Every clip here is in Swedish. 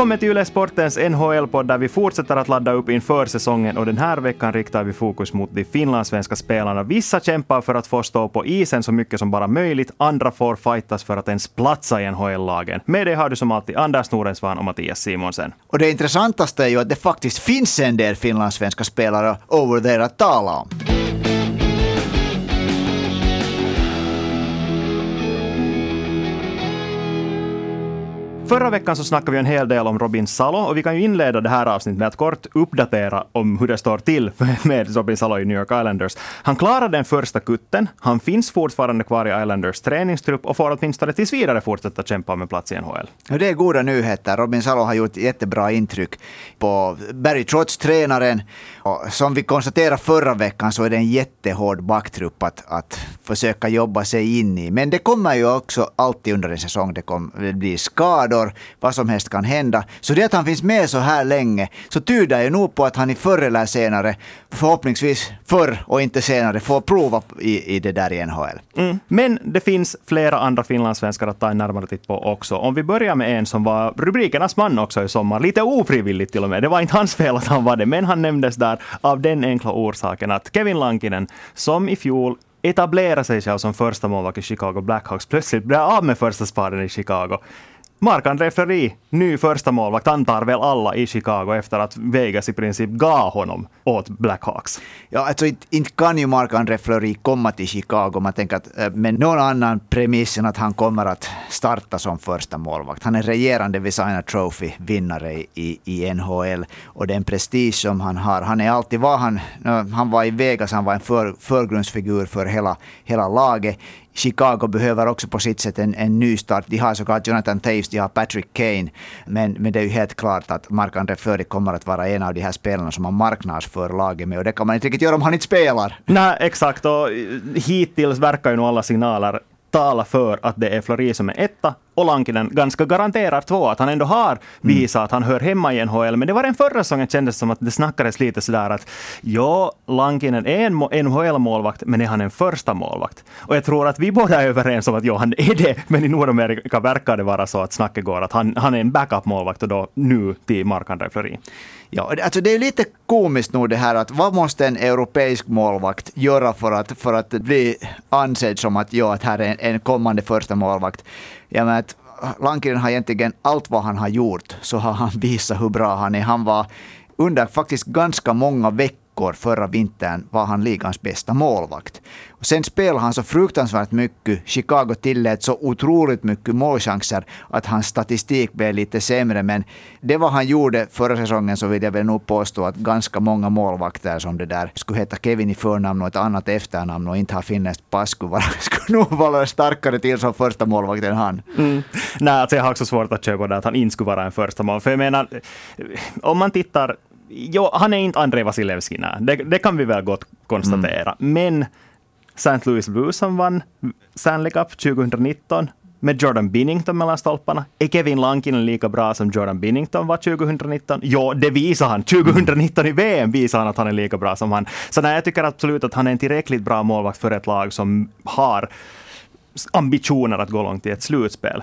Välkommen till Yle Sportens NHL-podd där vi fortsätter att ladda upp inför säsongen och den här veckan riktar vi fokus mot de finlandssvenska spelarna. Vissa kämpar för att få stå på isen så mycket som bara möjligt, andra får fightas för att ens platsa i NHL-lagen. Med det har du som alltid Anders Norensvan och Mattias Simonsen. Och det intressantaste är ju att det faktiskt finns en del finlandssvenska spelare over there att tala om. Förra veckan så snackade vi en hel del om Robin Salo och vi kan ju inleda det här avsnittet med att kort uppdatera om hur det står till med Robin Salo i New York Islanders. Han klarade den första kutten, han finns fortfarande kvar i Islanders träningstrupp och får åtminstone tills vidare fortsätta kämpa med plats i NHL. Det är goda nyheter. Robin Salo har gjort jättebra intryck på Barry Trotz, tränaren. Och som vi konstaterade förra veckan så är det en jättehård backtrupp att, att försöka jobba sig in i. Men det kommer ju också alltid under en säsong. Det, kom, det blir skador år, vad som helst kan hända. Så det att han finns med så här länge, så tyder ju nog på att han i förr eller senare, förhoppningsvis förr och inte senare, får prova i, i det där i NHL. Mm. Men det finns flera andra finlandssvenskar att ta en närmare titt på också. Om vi börjar med en som var rubrikernas man också i sommar, lite ofrivilligt till och med. Det var inte hans fel att han var det, men han nämndes där av den enkla orsaken att Kevin Lankinen, som i fjol etablerade sig själv som första målvakt i Chicago Blackhawks, plötsligt blev av med första spaden i Chicago. Mark-André Fleury, ny första målvakt, antar väl alla i Chicago efter att Vegas i princip gav honom åt Blackhawks. Ja, alltså inte, inte kan ju Mark-André Fleury komma till Chicago. Man tänker att eh, med någon annan premiss än att han kommer att starta som första målvakt. Han är regerande Visina Trophy-vinnare i, i NHL och den prestige som han har. Han är alltid var han, eh, han var i Vegas, han var en för, förgrundsfigur för hela, hela laget. Chicago behöver också på sitt sätt en, en ny start. De har såklart Jonathan Taves, de har Patrick Kane. Men, men det är ju helt klart att Mark-André Fleury kommer att vara en av de här spelarna som man marknadsför laget med. Och det kan man inte riktigt göra om han inte spelar. Nej, exakt. Och hittills verkar ju nog alla signaler tala för att det är Fleury som är etta och Lankinen ganska garanterat två. Att han ändå har visat mm. att han hör hemma i NHL. Men det var den förra säsongen kändes som att det snackades lite sådär att ja, Lankinen är en NHL-målvakt, men är han en första målvakt? Och jag tror att vi båda är överens om att ja, han är det. Men i Nordamerika verkar det vara så att snacket går att han, han är en backup-målvakt och då nu till Mark-André Fleury. Ja, alltså det är lite komiskt nog det här att vad måste en europeisk målvakt göra för att, för att bli ansedd som att, ja, att här är en, en kommande första målvakt. Jag menar att Lankinen har egentligen allt vad han har gjort, så har han visat hur bra han är. Han var under faktiskt ganska många veckor veckor förra vintern var han ligans bästa målvakt. Och sen spelade han så fruktansvärt mycket. Chicago tillät så otroligt mycket målchanser att hans statistik blev lite sämre. Men det vad han gjorde förra säsongen så vill jag väl nog påstå att ganska många målvakter som det där skulle heta Kevin i förnamn och ett annat efternamn och inte ha finländskt pass skulle, vara, skulle nog vara starkare till som första målvakt än han. Mm. Nej, alltså jag har också svårt att köpa det att han inte skulle vara en första mål. För jag menar, om man tittar jo, han är inte Andrei Vasilevski. Det, det, kan vi väl gott konstatera. Mm. Men St. Louis Blues som vann Stanley Cup 2019 med Jordan Binnington mellan stolparna. Är Kevin Lankinen lika bra som Jordan Binnington var 2019? Jo, det visar han. 2019 i VM visar han att han är lika bra som han. Så nej, jag tycker absolut att han är en tillräckligt bra målvakt för ett lag som har ambitioner att gå långt i ett slutspel.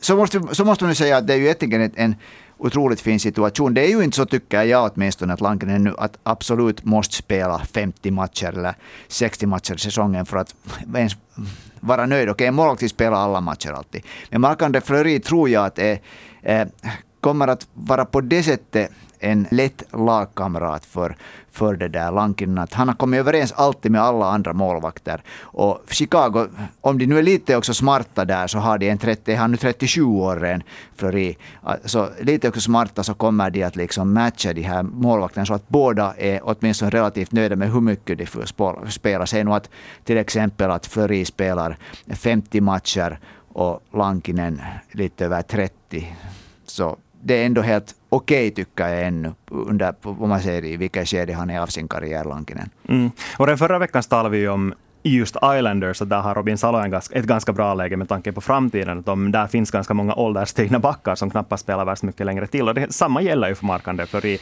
Så måste, så måste man säga att det är ju egentligen en otroligt fin situation. Det är ju inte så, tycker jag åtminstone, att Landgren nu att absolut måste spela 50 matcher eller 60 matcher i säsongen för att ens vara nöjd. Okej, en målvakt spelar alla matcher alltid. Men Markan de Fleury tror jag att är, eh, kommer att vara på det sättet en lätt lagkamrat för, för det där Lankinen. Att han har kommit överens alltid med alla andra målvakter. Och Chicago, om de nu är lite också smarta där, så har de en 30, han nu 37 år än Fleury. Så lite också smarta så kommer de att liksom matcha de här målvakterna så att båda är åtminstone relativt nöjda med hur mycket de får spela. Säg nu att till exempel att Fleury spelar 50 matcher och Lankinen lite över 30. Så det är ändå helt okej okay, tycker jag ännu, under, vad man säger i vilket skede han är av sin karriär, Lankinen. Mm. Och den förra veckan talade vi om just Islanders, och där har Robin Salo ett ganska bra läge med tanke på framtiden. Att de, där finns ganska många ålderstigna backar som knappast spelar värst mycket längre till. Och det, samma gäller ju för Markande Fleury.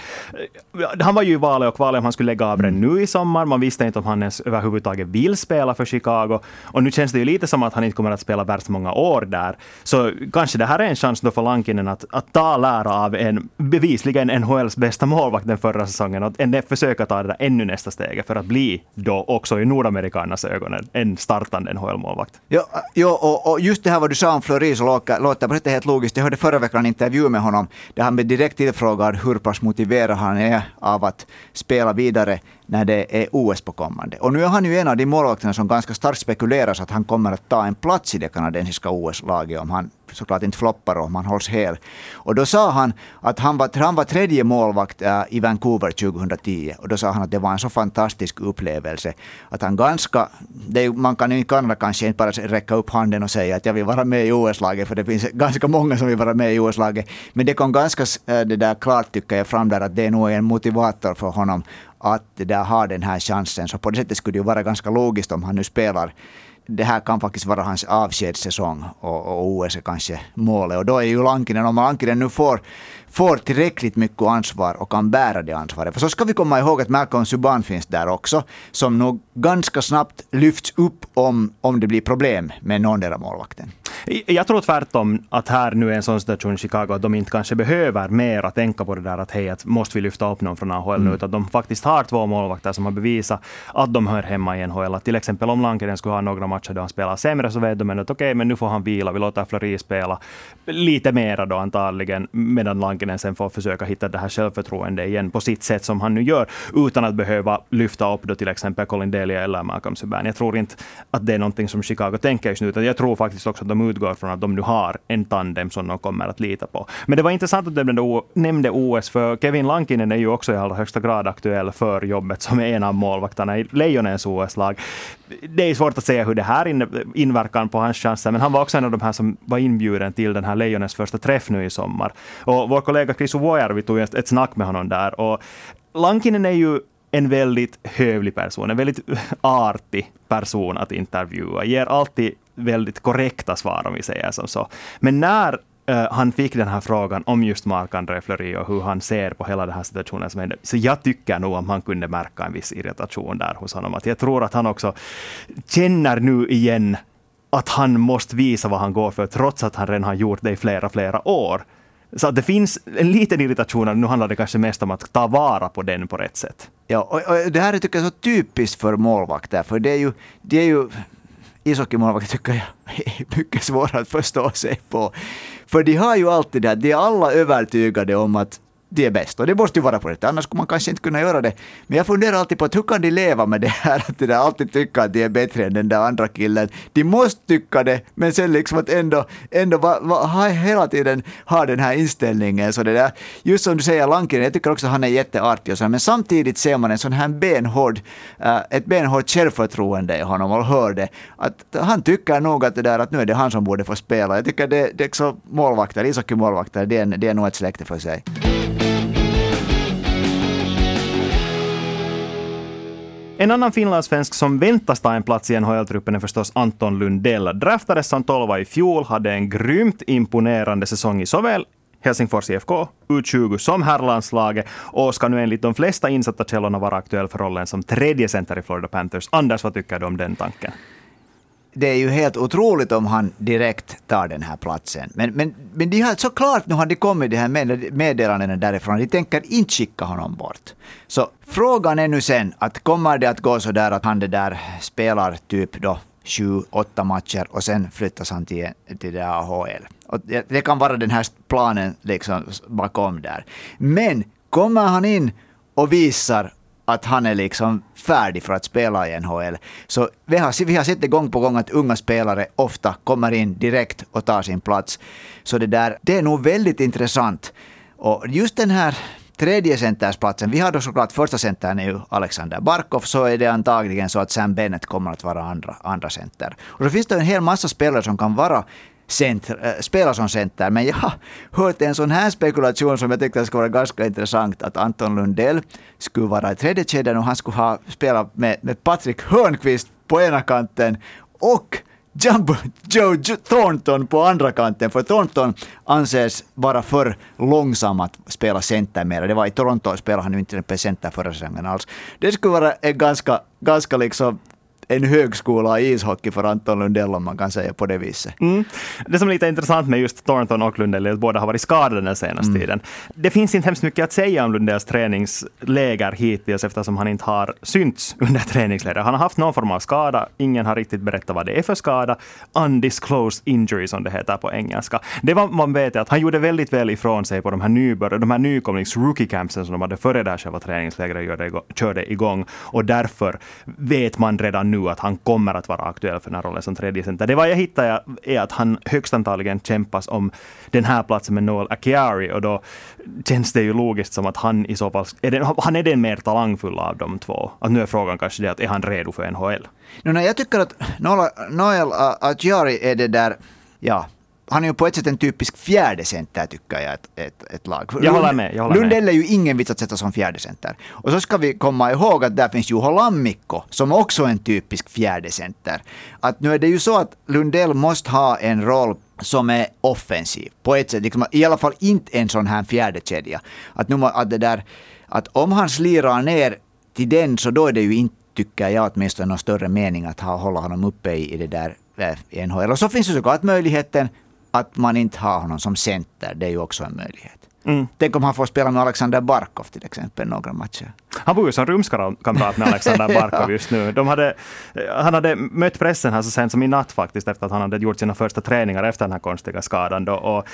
Han var ju i valet och kvalet om han skulle lägga av den nu i sommar. Man visste inte om han ens överhuvudtaget vill spela för Chicago. Och nu känns det ju lite som att han inte kommer att spela värst många år där. Så kanske det här är en chans då för Lankinen att, att ta lära av en bevisligen NHLs bästa målvakt den förra säsongen och en, försöka ta det där ännu nästa steget för att bli då också i Nordamerikanernas ögonen en startande NHL-målvakt. Jo, äh, jo och, och, just det här vad du sa om Fleury så låter, låter på helt logiskt. Jag hörde förra veckan en intervju med honom där han blev direkt tillfrågad hur pass motiverad han är av att spela vidare när det är OS på kommande. Och nu är han ju en av de målvakterna som ganska starkt spekuleras att han kommer att ta en plats i det kanadensiska OS-laget om han såklart inte floppar om han hålls hel. Och då sa han att han var, han var tredje målvakt äh, i Vancouver 2010. Och då sa han att det var en så fantastisk upplevelse. Att han ganska, det, man kan i Kanada kanske inte bara räcka upp handen och säga att jag vill vara med i OS-laget, för det finns ganska många som vill vara med i OS-laget. Men det kom ganska äh, det där klart tycker jag fram där att det är nog en motivator för honom att det där har den här chansen. Så på det sättet skulle det ju vara ganska logiskt om han nu spelar det här kan faktiskt vara hans avskedssäsong och, och OS är kanske målet. Och då är ju Lankinen, om Lankinen nu får, får tillräckligt mycket ansvar och kan bära det ansvaret. För så ska vi komma ihåg att Malcolm Subban finns där också, som nog ganska snabbt lyfts upp om, om det blir problem med någondera målvakten. Jag tror tvärtom att här nu är en sån situation i Chicago att de inte kanske behöver mer att tänka på det där att hej, att måste vi lyfta upp någon från AHL mm. nu, utan de faktiskt har två målvakter som har bevisat att de hör hemma i NHL. Att till exempel om Lankinen skulle ha några matcher då han spelar sämre så vet de att okej, okay, men nu får han vila, vi låter Fleury spela lite mera då antagligen, medan Lankinen sen får försöka hitta det här självförtroendet igen på sitt sätt som han nu gör, utan att behöva lyfta upp då till exempel Colin Delia eller Malcolm Subban. Jag tror inte att det är någonting som Chicago tänker just nu, utan jag tror faktiskt också att de utgår från att de nu har en tandem som de kommer att lita på. Men det var intressant att du nämnde OS, för Kevin Lankinen är ju också i allra högsta grad aktuell för jobbet som en av målvakterna i Lejonens OS-lag. Det är svårt att säga hur det här inverkar på hans chanser, men han var också en av de här som var inbjuden till den här Lejonens första träff nu i sommar. Och vår kollega Chris vi tog ett snack med honom där. Och Lankinen är ju en väldigt hövlig person, en väldigt artig person att intervjua. Ger alltid väldigt korrekta svar om vi säger som så. Men när uh, han fick den här frågan om just Marc-André Fleury och hur han ser på hela den här situationen som hände, så jag tycker nog att man kunde märka en viss irritation där hos honom. Att jag tror att han också känner nu igen att han måste visa vad han går för, trots att han redan har gjort det i flera, flera år. Så det finns en liten irritation, nu handlar det kanske mest om att ta vara på den på rätt sätt. Ja, och, och det här är tycker jag så typiskt för målvakter, för det är ju, det är ju ishockeymålvakter tycker jag är mycket svåra att förstå sig på. För de har ju alltid det, de är alla övertygade om att de är bäst. Och det måste ju vara på det annars skulle man kanske inte kunna göra det. Men jag funderar alltid på att hur kan de leva med det här att de alltid tycker att de är bättre än den där andra killen. De måste tycka det, men sen liksom att ändå, ändå va, va, hela tiden ha den här inställningen. Så det där, just som du säger, Lankinen, jag tycker också att han är jätteartig och så, men samtidigt ser man en sån här benhård, uh, ett benhårt självförtroende i honom och hör det. Att han tycker nog att det där att nu är det han som borde få spela. Jag tycker det, det är så målvakter, ishockeymålvakter, det är, det är nog ett släkte för sig. En annan finlandssvensk som väntas ta en plats i NHL-truppen är förstås Anton Lundell. Draftades som tolva i fjol, hade en grymt imponerande säsong i såväl Helsingfors IFK, U20 som herrlandslaget och ska nu enligt de flesta insatta källorna vara aktuell för rollen som tredje center i Florida Panthers. Anders, vad tycker du om den tanken? Det är ju helt otroligt om han direkt tar den här platsen. Men, men, men de har, såklart nu har det kommit de här meddelandena därifrån. De tänker inte skicka honom bort. Så frågan är nu sen, att kommer det att gå så där att han det där spelar typ då sju, åtta matcher och sen flyttas han till, till det AHL. Och det, det kan vara den här planen liksom bakom där. Men kommer han in och visar att han är liksom färdig för att spela i NHL. Så vi har, vi har sett det gång på gång att unga spelare ofta kommer in direkt och tar sin plats. Så det där, det är nog väldigt intressant. Och just den här tredje centersplatsen, vi har då såklart första centern är ju Alexander Barkov, så är det antagligen så att Sam Bennett kommer att vara andra, andra center. Och då finns det en hel massa spelare som kan vara center, äh, spela som center. Men jag har hört en sån här spekulation som jag tyckte skulle vara ganska intressant. Att Anton Lundell skulle vara i tredje kedjan och han skulle ha spelat med, med Patrik Hörnqvist på ena kanten och Jumbo Joe Thornton på andra kanten, för Thornton anses vara för långsam att spela center mer. Det var i Toronto spelade han ju inte center förra säsongen alls. Det skulle vara en ganska, ganska liksom en högskola i ishockey för Anton Lundell om man kan säga på det viset. Mm. Det som är lite intressant med just Thornton och Lundell är att båda har varit skadade den senaste mm. tiden. Det finns inte hemskt mycket att säga om Lundells träningsläger hittills eftersom han inte har synts under träningsläger. Han har haft någon form av skada. Ingen har riktigt berättat vad det är för skada. Undisclosed injury som det heter på engelska. Det var man vet att han gjorde väldigt väl ifrån sig på de här nybörjare, de här nykomlings rookie campsen som de hade före det här själva träningslägret körde igång. Och därför vet man redan nu nu att han kommer att vara aktuell för den här rollen som tredje center. Det vad jag hittade är att han högst antagligen kämpas om den här platsen med Noel Akiari och då känns det ju logiskt som att han i så fall är den, han är den mer talangfulla av de två. Att nu är frågan kanske det att är han redo för NHL? No, no, jag tycker att Noel, Noel Akiari är det där, ja, han är ju på ett sätt en typisk fjärde center tycker jag, ett, ett, ett lag. Jag håller med. Jag håller Lundell är ju ingen vits att sätta som fjärde center. Och så ska vi komma ihåg att där finns Juho Lammikko som också är en typisk fjärde center. Att nu är det ju så att Lundell måste ha en roll som är offensiv på ett sätt. Liksom, I alla fall inte en sån här fjärde kedja. Att, nu, att, det där, att om han slirar ner till den så då är det ju inte, tycker jag åtminstone, någon större mening att ha, hålla honom uppe i, i det där eh, NHL. Och så finns det såklart möjligheten att man inte har honom som center, det är ju också en möjlighet. Mm. Tänk om han får spela med Alexander Barkov till exempel några matcher. Han bor ju som rumskamrat med Alexander Barkov just nu. De hade, han hade mött pressen här så sent som i natt faktiskt, efter att han hade gjort sina första träningar efter den här konstiga skadan. Då, och,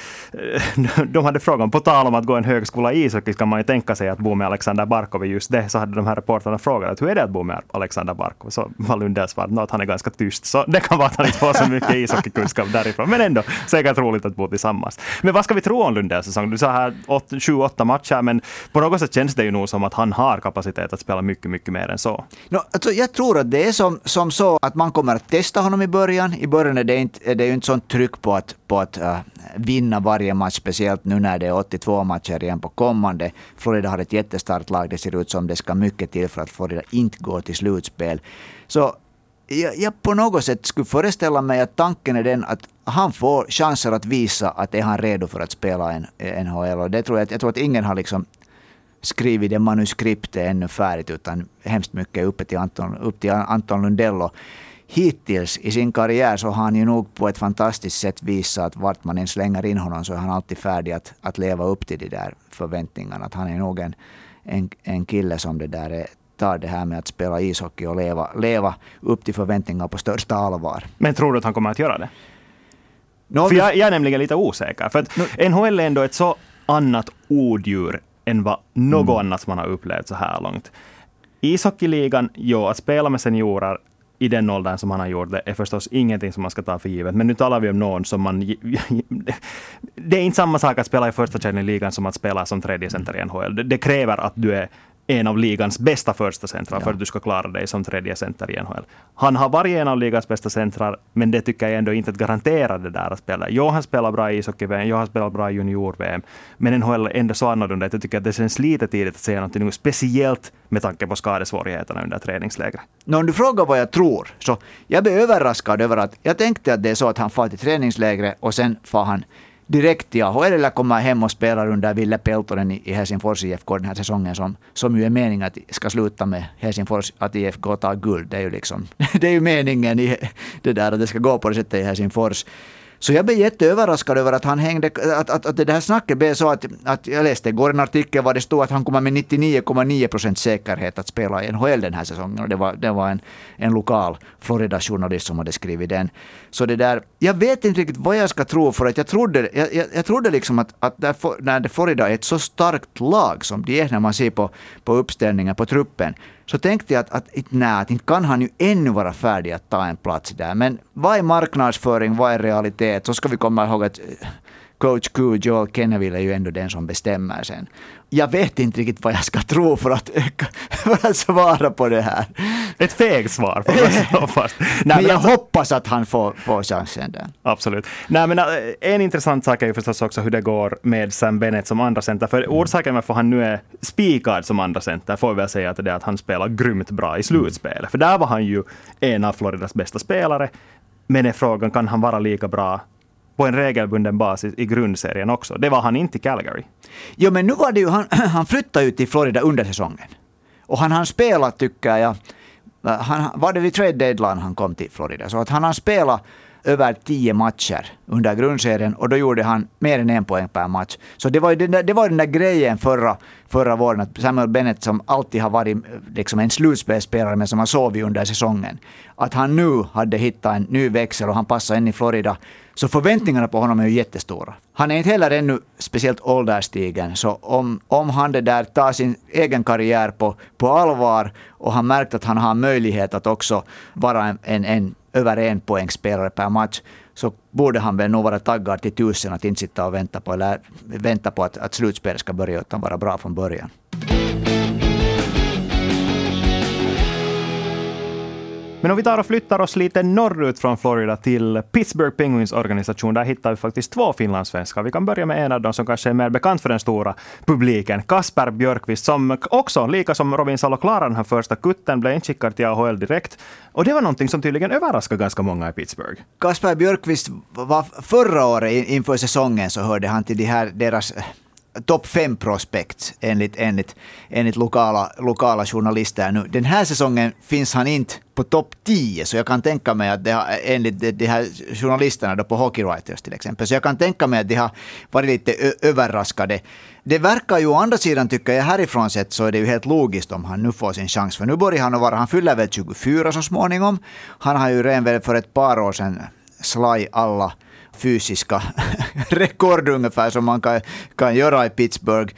de hade frågat, på tal om att gå en högskola i ishockey, ska man ju tänka sig att bo med Alexander Barkov i just det. Så hade de här reportrarna frågat, hur är det att bo med Alexander Barkov? Så var Lundell svarade att han är ganska tyst. Så det kan vara att han inte får så mycket ishockeykunskap därifrån. Men ändå, säkert roligt att bo tillsammans. Men vad ska vi tro om Lundells säsong? Du sa här 7-8 matcher, men på något sätt känns det ju nog som att han har kapacitet att spela mycket, mycket mer än så. No, alltså jag tror att det är som, som så att man kommer att testa honom i början. I början är det, inte, är det ju inte sånt tryck på att, på att uh, vinna varje match, speciellt nu när det är 82 matcher igen på kommande. Florida har ett jättestarkt lag. Det ser ut som det ska mycket till för att Florida inte går till slutspel. Så jag, jag, på något sätt skulle föreställa mig att tanken är den att han får chanser att visa att är han redo för att spela en NHL. Och det tror jag, jag tror att ingen har liksom skrivit det manuskriptet ännu färdigt, utan hemskt mycket uppe till Anton, upp till Anton Lundell. Och hittills i sin karriär så har han ju nog på ett fantastiskt sätt visat att vart man än slänger in honom så är han alltid färdig att, att leva upp till de där förväntningarna. Att han är nog en, en, en kille som det där är tar det här med att spela ishockey och leva, leva upp till förväntningar på största allvar. Men tror du att han kommer att göra det? No, för jag, jag, är nämligen lite osäker. För att no, NHL är ändå ett så annat odjur än vad något mm. annat man har upplevt så här långt. Ishockeyligan, ja, att spela med seniorer i den åldern som han har gjort det är förstås ingenting som man ska ta för givet. Men nu talar vi om någon som man... Det är inte samma sak att spela i första kedjan i ligan som att spela som tredje center i NHL. Det kräver att du är en av ligans bästa första centrar ja. för att du ska klara dig som tredje center i NHL. Han har varit en av ligans bästa centrar, men det tycker jag ändå inte att garantera det där att spela. Jo, han spelar bra i ishockey-VM, jo, han spelar bra i junior-VM, men NHL är ändå så annorlunda att jag tycker att det känns lite tidigt att säga någonting nu, speciellt med tanke på skadesvårigheterna under träningslägret. Om du frågar vad jag tror, så jag blev överraskad över att jag tänkte att det är så att han far till träningslägret och sen far han direkt till AHL eller komma hem och spela under Ville Peltonen i Helsingfors IFK den här säsongen som, som ju är meningen att ska sluta med Helsingfors, att IFK tar guld. Det är ju liksom, det är ju meningen i det där att det ska gå på det sättet i Helsingfors. Så jag blev jätteöverraskad över att han hängde, att, att, att det här snacket blev så att, att jag läste igår en artikel var det stod att han kommer med 99,9 procent säkerhet att spela i NHL den här säsongen. Och det var, det var en, en lokal Florida-journalist som hade skrivit den. Så det där, jag vet inte riktigt vad jag ska tro för att jag trodde, jag, jag, jag trodde liksom att, att där, när Florida är ett så starkt lag som de är när man ser på, på uppställningen på truppen, så tänkte jag att, att, nej, att inte kan han ju ännu vara färdig att ta en plats där. Men vad är marknadsföring, vad är realitet? Så ska vi komma ihåg att eh, coach Q, Joel Kenneville, är ju ändå den som bestämmer sen. Jag vet inte riktigt vad jag ska tro för att, för att svara på det här. Ett fegt svar får man slå fast. Nej, men jag alltså, hoppas att han får, får chansen där. Absolut. Nej, men äh, en intressant sak är ju förstås också hur det går med Sam Bennett som andra center. För orsaken varför han nu är spikad som andra center får vi väl säga att det är att han spelar grymt bra i slutspelet. För där var han ju en av Floridas bästa spelare. Men är frågan, kan han vara lika bra på en regelbunden basis i grundserien också. Det var han inte i Calgary. Jo, men nu var det ju, han, han flyttade ju till Florida under säsongen. Och han har spelat, tycker jag, eh, han, var det vid trade deadline han kom till Florida. Så att han har spelat över tio matcher under grundserien och då gjorde han mer än en poäng per match. Så det var ju den där, det var den där grejen förra, förra våren att Samuel Bennett som alltid har varit eh, liksom en slutspelsspelare men som har sovit under säsongen. Att han nu hade hittat en ny växel och han passar in i Florida. Så förväntningarna på honom är ju jättestora. Han är inte heller ännu speciellt ålderstigen, så om, om han det där tar sin egen karriär på, på allvar och har märkt att han har möjlighet att också vara en, en, en över en poängspelare per match, så borde han väl nog vara taggad till tusen att inte sitta och vänta på, eller vänta på att, att slutspelet ska börja, utan vara bra från början. Men om vi tar och flyttar oss lite norrut från Florida till Pittsburgh Penguins organisation, där hittar vi faktiskt två finlandssvenskar. Vi kan börja med en av dem som kanske är mer bekant för den stora publiken, Kasper Björkqvist, som också, lika som Robin Salo, klarade den här första kutten, blev inskickad till AHL direkt. Och det var någonting som tydligen överraskade ganska många i Pittsburgh. Kasper Björkqvist var förra året inför säsongen så hörde han till de här, deras topp fem prospects enligt, enligt, enligt lokala, lokala journalister nu. Den här säsongen finns han inte på topp 10, så jag kan tänka mig att det har, enligt de, de här journalisterna då på Hockey Writers till exempel, så jag kan tänka mig att de har varit lite överraskade. Det verkar ju å andra sidan, tycker jag, härifrån sett så är det ju helt logiskt om han nu får sin chans, för nu börjar han att vara, han fyller väl 24 så småningom. Han har ju redan för ett par år sedan slaj alla fysiska rekord ungefär som man kan, kan göra i Pittsburgh.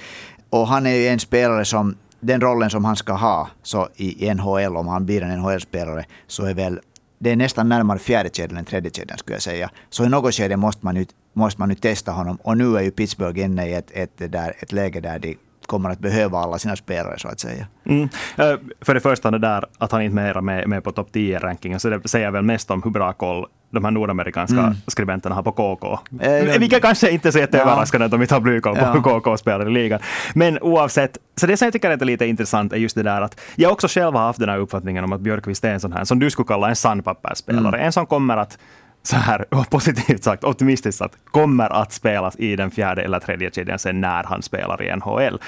Och han är ju en spelare som, den rollen som han ska ha så i NHL, om han blir en NHL-spelare, så är väl det är nästan närmare fjärde kedjan än tredje kedjan skulle jag säga. Så i något skede måste man, ju, måste man ju testa honom. Och nu är ju Pittsburgh inne i ett, ett, där, ett läge där de kommer att behöva alla sina spelare så att säga. Mm. Eh, för det första det där att han inte är med, med på topp 10-rankingen, så det säger väl mest om hur bra koll de här nordamerikanska mm. skribenterna har på KK. Eh, Vilket kanske inte är så jätteöverraskande ja. att de inte har blivkoll på ja. hur KK spelar i ligan. Men oavsett, så det som jag tycker är lite intressant är just det där att jag också själv har haft den här uppfattningen om att Björkqvist är en sån här, som du skulle kalla en sandpappersspelare. Mm. En som kommer att så här positivt sagt, optimistiskt sagt, kommer att spelas i den fjärde eller tredje kedjan sen när han spelar i NHL.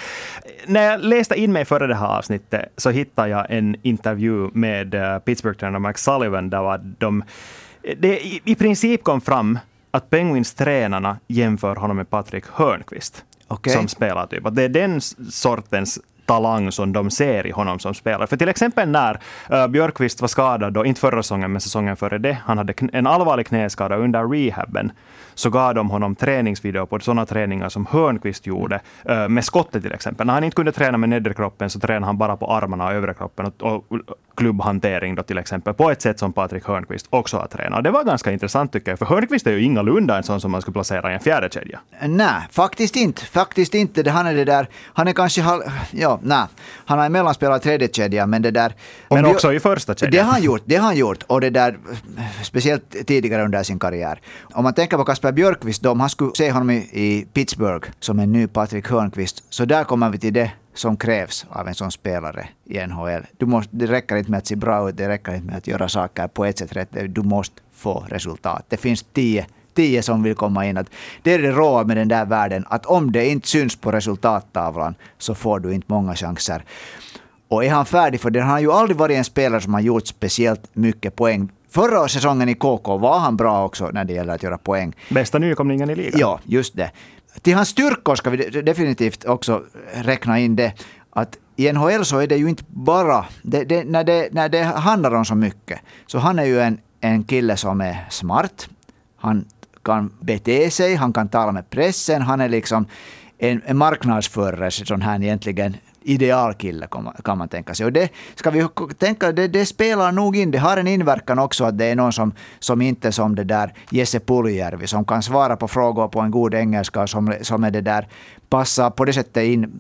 När jag läste in mig före det här avsnittet så hittade jag en intervju med eh, Pittsburgh-tränaren Mike Sullivan där de det i princip kom fram att Penguins-tränarna jämför honom med Patrik Hörnqvist okay. som spelar. Typ. Att det är den sortens talang som de ser i honom som spelare. För till exempel när uh, Björkqvist var skadad, då, inte förra säsongen men säsongen före det, han hade en allvarlig knäskada under rehaben, så gav de honom träningsvideo på sådana träningar som Hörnqvist gjorde, uh, med skottet till exempel. När han inte kunde träna med nederkroppen så tränade han bara på armarna och övre kroppen och, och klubbhantering då till exempel, på ett sätt som Patrik Hörnqvist också har tränat. Det var ganska intressant tycker jag, för Hörnqvist är ju ingalunda en sån som man skulle placera i en fjärde kedja. Nej, faktiskt inte. Faktiskt inte. Han är det där, han är kanske, ja, nej. Han har emellan spelat tredje kedja, men det där... Men också i första kedjan. Det har han gjort, det har han gjort. Och det där, speciellt tidigare under sin karriär. Om man tänker på Kasper Björkqvist, då, om han skulle se honom i, i Pittsburgh som en ny Patrik Hörnqvist, så där kommer vi till det som krävs av en sån spelare i NHL. Du måste, det räcker inte med att se bra ut, det räcker inte med att göra saker på ett sätt rätt. Du måste få resultat. Det finns tio, tio som vill komma in. Att det är det råa med den där världen, att om det inte syns på resultattavlan så får du inte många chanser. Och är han färdig för det? Han har ju aldrig varit en spelare som har gjort speciellt mycket poäng. Förra säsongen i KK var han bra också när det gäller att göra poäng. Bästa nykomlingen i ligan. Ja, just det till hans styrkor ska vi definitivt också räkna in det att i NHL så är det ju inte bara, det, det, när, det, när det handlar om så mycket, så han är ju en, en kille som är smart. Han kan bete sig, han kan tala med pressen, han är liksom en, en marknadsförare, sån här egentligen idealkille kan man tänka sig. Och det ska vi tänka, det, det spelar nog in, det har en inverkan också att det är någon som, som inte som det där Jesse Puljärvi, som kan svara på frågor på en god engelska, som, som är det där passar på det sättet in.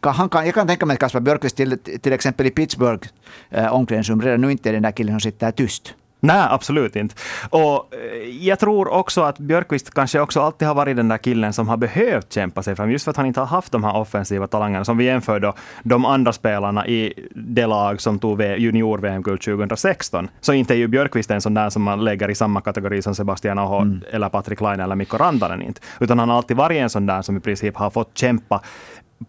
Han kan, jag kan tänka mig att Kasper Björkqvist till, till exempel i Pittsburgh äh, omklädningsrum redan nu inte är den där killen som sitter tyst. Nej, absolut inte. Och eh, jag tror också att Björkqvist kanske också alltid har varit den där killen som har behövt kämpa sig fram, just för att han inte har haft de här offensiva talangerna, som vi jämför då de andra spelarna i det lag som tog junior-VM-guld 2016. Så inte är ju Björkqvist en sån där som man lägger i samma kategori som Sebastian Aho, mm. eller Patrik Laine eller Mikko Rantanen inte. Utan han har alltid varit en sån där som i princip har fått kämpa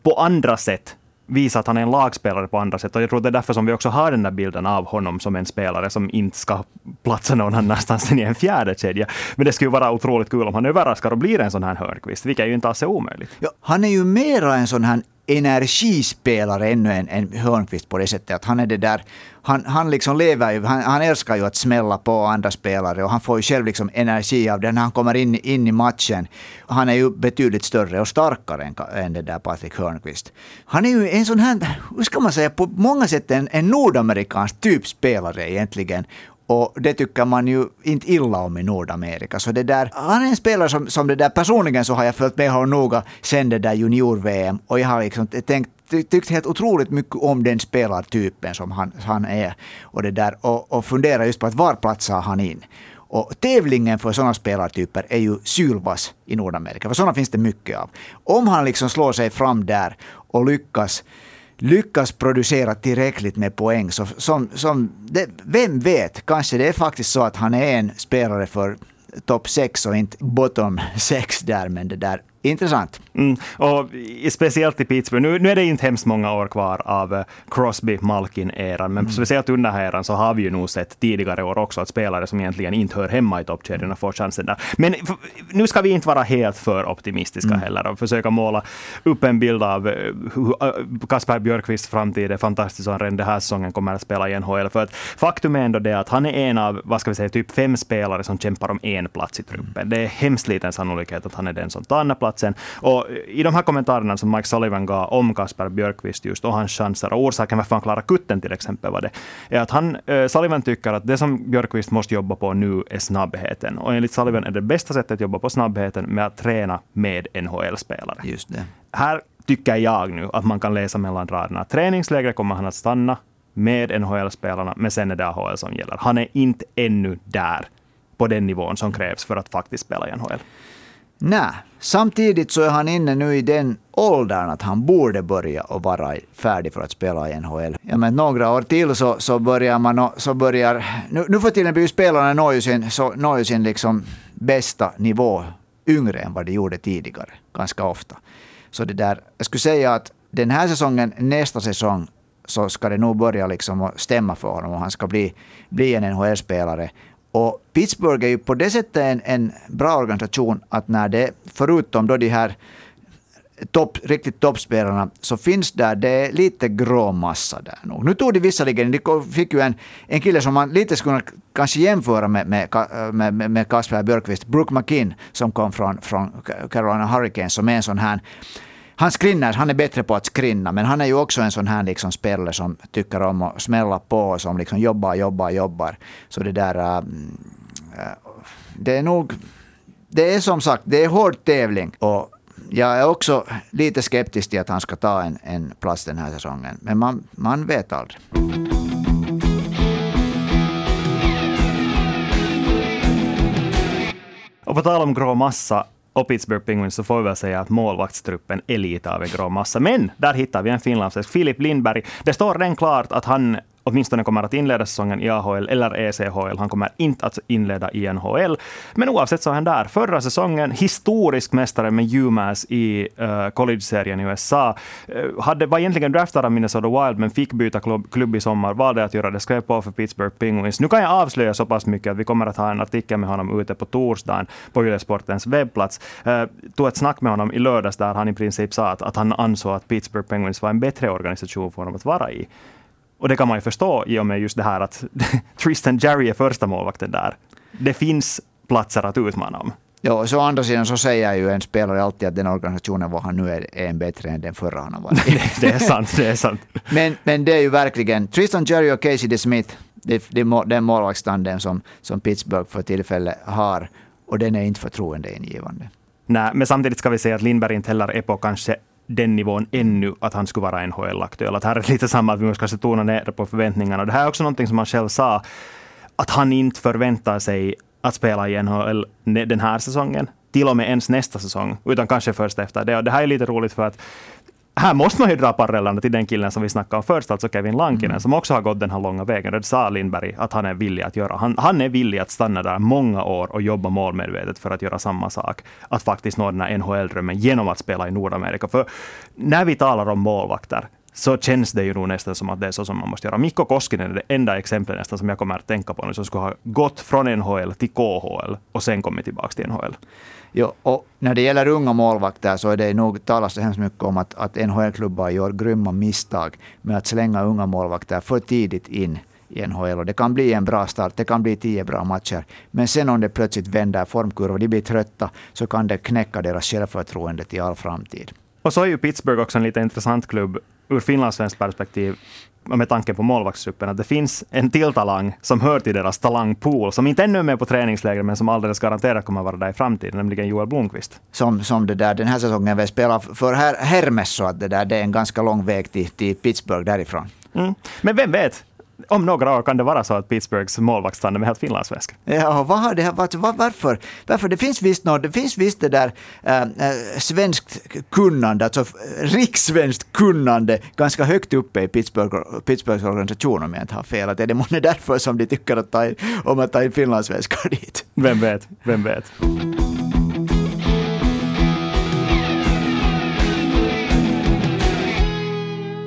på andra sätt visa att han är en lagspelare på andra sätt. Och jag tror det är därför som vi också har den där bilden av honom som en spelare som inte ska platsa någon annanstans än i en fjärde kedja. Men det skulle vara otroligt kul om han överraskar och blir en sån här Hörnqvist, vilket ju inte alls är omöjligt. Ja, han är ju mera en sån här energispelare ännu än, än Hörnqvist på det sättet att han är det där, han, han liksom lever ju, han, han älskar ju att smälla på andra spelare och han får ju själv liksom energi av det när han kommer in, in i matchen. Han är ju betydligt större och starkare än, än det där Patrik Hörnqvist. Han är ju en sån här, hur ska man säga, på många sätt en, en nordamerikansk typspelare egentligen. Och det tycker man ju inte illa om i Nordamerika. Så det där, han är en spelare som, som det där personligen så har jag följt med honom noga sen det där junior-VM. Och jag har liksom tänkt tyckt helt otroligt mycket om den spelartypen som han, han är. Och, det där, och, och funderar just på att var platsar han in. Och tävlingen för sådana spelartyper är ju sylvass i Nordamerika, för sådana finns det mycket av. Om han liksom slår sig fram där och lyckas lyckas producera tillräckligt med poäng. Så, som, som det, vem vet, kanske det är faktiskt så att han är en spelare för topp 6 och inte bottom 6 där, men det där Intressant. Mm, och speciellt i Pittsburgh. Nu, nu är det inte hemskt många år kvar av eh, Crosby-Malkin-eran, men mm. speciellt under den här eran så har vi ju nog sett tidigare år också att spelare som egentligen inte hör hemma i toppkedjorna får chansen där. Men nu ska vi inte vara helt för optimistiska mm. heller och försöka måla upp en bild av eh, hur Kasper Björkqvists framtid är fantastisk och han redan den här säsongen kommer att spela i NHL. För att faktum är ändå det att han är en av, vad ska vi säga, typ fem spelare som kämpar om en plats i truppen. Det är hemskt liten sannolikhet att han är den som tar den platsen. Och i de här kommentarerna som Mike Sullivan gav om Kasper Björkqvist just och hans chanser och orsaken varför han klarar kutten till exempel var det, är att han, eh, Sullivan tycker att det som Björkqvist måste jobba på nu är snabbheten. Och enligt Sullivan är det bästa sättet att jobba på snabbheten med att träna med NHL-spelare. Just det. Här tycker jag nu att man kan läsa mellan raderna. Träningslägret kommer han att stanna med NHL-spelarna, men sen är det AHL som gäller. Han är inte ännu där på den nivån som krävs för att faktiskt spela i NHL. Nej, samtidigt så är han inne nu i den åldern att han borde börja och vara färdig för att spela i NHL. Ja, men några år till så, så börjar man... Så börjar, nu, nu för tiden blir ju spelarna når ju sin, så, når sin liksom bästa nivå yngre än vad de gjorde tidigare, ganska ofta. Så det där, jag skulle säga att den här säsongen, nästa säsong, så ska det nog börja liksom stämma för honom och han ska bli, bli en NHL-spelare. Och Pittsburgh är ju på det sättet en, en bra organisation att när det, förutom då de här topp, riktigt toppspelarna, så finns där det är lite grå massa där nog. Nu tog de visserligen, de fick ju en, en kille som man lite skulle kanske jämföra med, med, med, med Kasper Björkqvist, Brooke McKinn, som kom från, från Carolina Hurricanes, som är en sån här han skrinner, han är bättre på att skrinna, men han är ju också en sån här liksom spelare som tycker om att smälla på, som liksom jobbar, jobbar, jobbar. Så det där... Äh, äh, det är nog... Det är som sagt, det är hård tävling. Och jag är också lite skeptisk till att han ska ta en, en plats den här säsongen. Men man, man vet aldrig. Och på tal om grå massa, och Pittsburgh Penguins så får vi väl säga att målvaktstruppen är lite av en grå massa. Men där hittar vi en finlandssvensk, Filip Lindberg. Det står redan klart att han åtminstone kommer att inleda säsongen i AHL eller ECHL. Han kommer inte att inleda i NHL. Men oavsett så är han där. Förra säsongen historisk mästare med UMass i uh, college-serien i USA. Uh, eh, hade, var egentligen draftad av Minnesota Wild, men fick byta klubb, klubb i sommar. Valde att göra det. Skrev på för Pittsburgh Penguins. Nu kan jag avslöja så pass mycket att vi kommer att ha en artikel med honom ute på torsdagen på Yle-sportens webbplats. Uh, tog ett snack med honom i lördags där han i princip sa att, att han ansåg att Pittsburgh Penguins var en bättre organisation för honom att vara i. Och det kan man ju förstå i och med just det här att Tristan Jarry är första målvakten där. Det finns platser att utmana om. Ja, så å andra sidan så säger ju en spelare alltid att den organisationen var han nu är, är en bättre än den förra han har varit i. det är sant, det är sant. men, men det är ju verkligen Tristan Jerry och Casey DeSmith, det, det, den målvaktstanden som, som Pittsburgh för tillfället har, och den är inte förtroendeingivande. Nej, men samtidigt ska vi säga att Lindberg inte heller är på kanske den nivån ännu att han skulle vara NHL-aktuell. Att här är lite samma, att vi måste kanske tona ner på förväntningarna. Det här är också någonting som han själv sa, att han inte förväntar sig att spela i NHL den här säsongen, till och med ens nästa säsong, utan kanske först efter det. Och det här är lite roligt för att här måste man ju dra parallellerna till den killen som vi snackade om först, alltså Kevin Lankinen, mm. som också har gått den här långa vägen. Det sa Lindberg att han är villig att göra. Han, han är villig att stanna där många år och jobba målmedvetet för att göra samma sak. Att faktiskt nå den här NHL-drömmen genom att spela i Nordamerika. För när vi talar om målvakter, så känns det ju nog nästan som att det är så som man måste göra. Mikko Koskinen är det enda exemplet nästan som jag kommer att tänka på nu, som skulle ha gått från NHL till KHL och sen kommit tillbaka till NHL. Jo, och när det gäller unga målvakter så är det nog, talas det hemskt mycket om att, att NHL-klubbar gör grymma misstag med att slänga unga målvakter för tidigt in i NHL. Och det kan bli en bra start, det kan bli tio bra matcher. Men sen om det plötsligt vänder formkurva och de blir trötta så kan det knäcka deras självförtroende till all framtid. Och så är ju Pittsburgh också en lite intressant klubb ur finlandssvenskt perspektiv med tanke på målvaktstruppen, att det finns en till talang som hör till deras talangpool, som inte ännu är med på träningsläger, men som alldeles garanterat kommer att vara där i framtiden, nämligen Joel Blomqvist. Som, som det där, den här säsongen vi spelar för Hermes, så att det, där, det är en ganska lång väg till, till Pittsburgh därifrån. Mm. Men vem vet? Om några år kan det vara så att Pittsburghs målvaktstandem är helt finlandssvensk. Ja, vad har det här varit? Varför? Varför? Det finns visst något, det finns visst det där äh, svenskt kunnande, alltså rikssvenskt kunnande, ganska högt uppe i Pittsburgh, Pittsburghs organisation om jag inte har fel. Att är det månne därför som de tycker att ta in, om att ta in finlandssvenskar dit? Vem vet? Vem vet?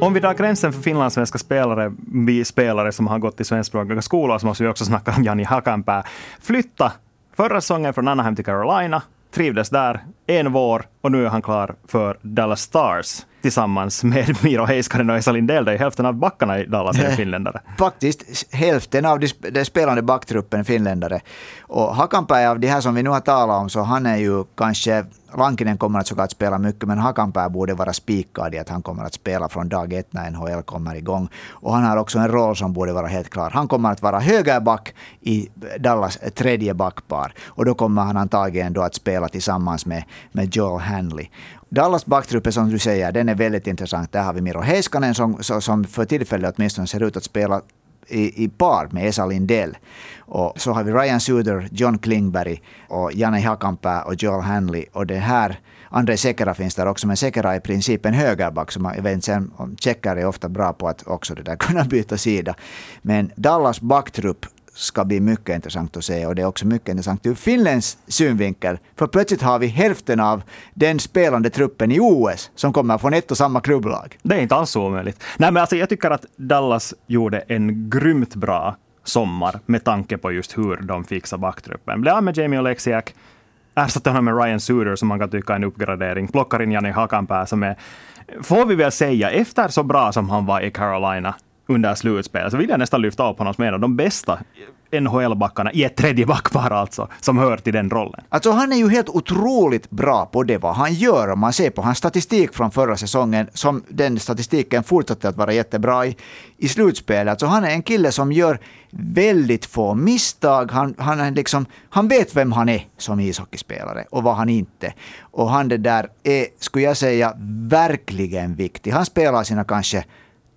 Om vi drar gränsen för finlandssvenska spelare, vi spelare som har gått i svenskspråkiga skolor, så måste vi också snacka om Jani Hakanpää. Flytta förra säsongen från Anaheim till Carolina, trivdes där en vår och nu är han klar för Dallas Stars tillsammans med Miro Heiskanen och Esa Lindell. Det är hälften av backarna i Dallas är finländare. Faktiskt hälften av den spelande backtruppen finländare. Och Hakanpää av de här som vi nu har talat om, så han är ju kanske Lankinen kommer att såklart spela mycket, men Hakanpää borde vara spikad i att han kommer att spela från dag ett när NHL kommer igång. Och han har också en roll som borde vara helt klar. Han kommer att vara högerback i Dallas eh, tredje backpar. Och då kommer han antagligen då att spela tillsammans med, med Joel Hanley. Dallas backtrupp som du säger, den är väldigt intressant. Där har vi Miro Heiskanen som, som för tillfället åtminstone ser ut att spela i, i par med Esa Lindell. Och så har vi Ryan Suter, John Klingberg och Janne Hakanpää och Joel Hanley. Och det här, André Sekera finns där också, men Sekera är i princip en högerback. Så man, jag vet inte, sen, tjeckar är ofta bra på att också det där kunna byta sida. Men Dallas backtrupp ska bli mycket intressant att se och det är också mycket intressant ur Finlands synvinkel. För plötsligt har vi hälften av den spelande truppen i OS som kommer från ett och samma klubblag. Det är inte alls omöjligt. Nej, men alltså, jag tycker att Dallas gjorde en grymt bra sommar med tanke på just hur de fixar backtruppen. Blev av med Jamie Oleksiak, ersatte honom med Ryan Suter som man kan tycka är en uppgradering, plockar in Janne Hakanpää som är, får vi väl säga, efter så bra som han var i Carolina under slutspelet, så vill jag nästan lyfta upp honom som en av de bästa NHL-backarna i ett tredje backpar alltså, som hör till den rollen. Alltså han är ju helt otroligt bra på det vad han gör. Om man ser på hans statistik från förra säsongen, som den statistiken fortsatte att vara jättebra i, i slutspelet. Alltså han är en kille som gör väldigt få misstag. Han, han, är liksom, han vet vem han är som ishockeyspelare och vad han inte. Och han det där är, skulle jag säga, verkligen viktig. Han spelar sina kanske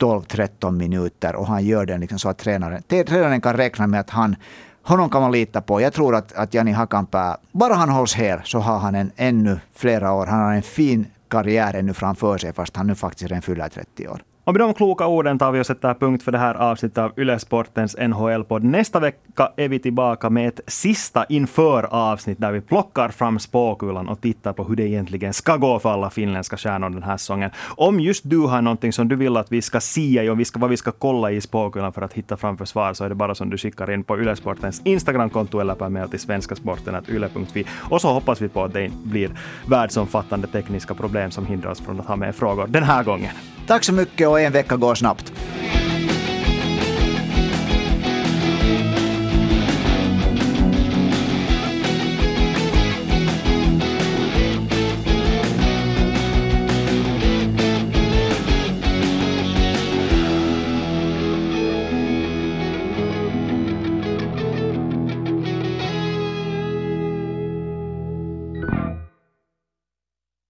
12-13 minuter och han gör det liksom så att tränaren, tränaren kan räkna med att han Honom kan man lita på. Jag tror att, att Jani Hakanpää, bara han hålls här så har han en ännu flera år. Han har en fin karriär ännu framför sig fast han nu faktiskt redan fyller 30 år. Och med de kloka orden tar vi och sätter punkt för det här avsnittet av Ylesportens NHL-podd. Nästa vecka är vi tillbaka med ett sista inför avsnitt där vi plockar fram spåkulan och tittar på hur det egentligen ska gå för alla finländska stjärnor den här säsongen. Om just du har någonting som du vill att vi ska sia i och vi ska, vad vi ska kolla i spåkulan för att hitta framför svar så är det bara som du skickar in på Ylesportens Instagramkonto eller per mejl till svenskasporten.yle.fi. Och så hoppas vi på att det inte blir världsomfattande tekniska problem som hindrar oss från att ha med frågor den här gången. Tack så mycket och en vecka går snabbt.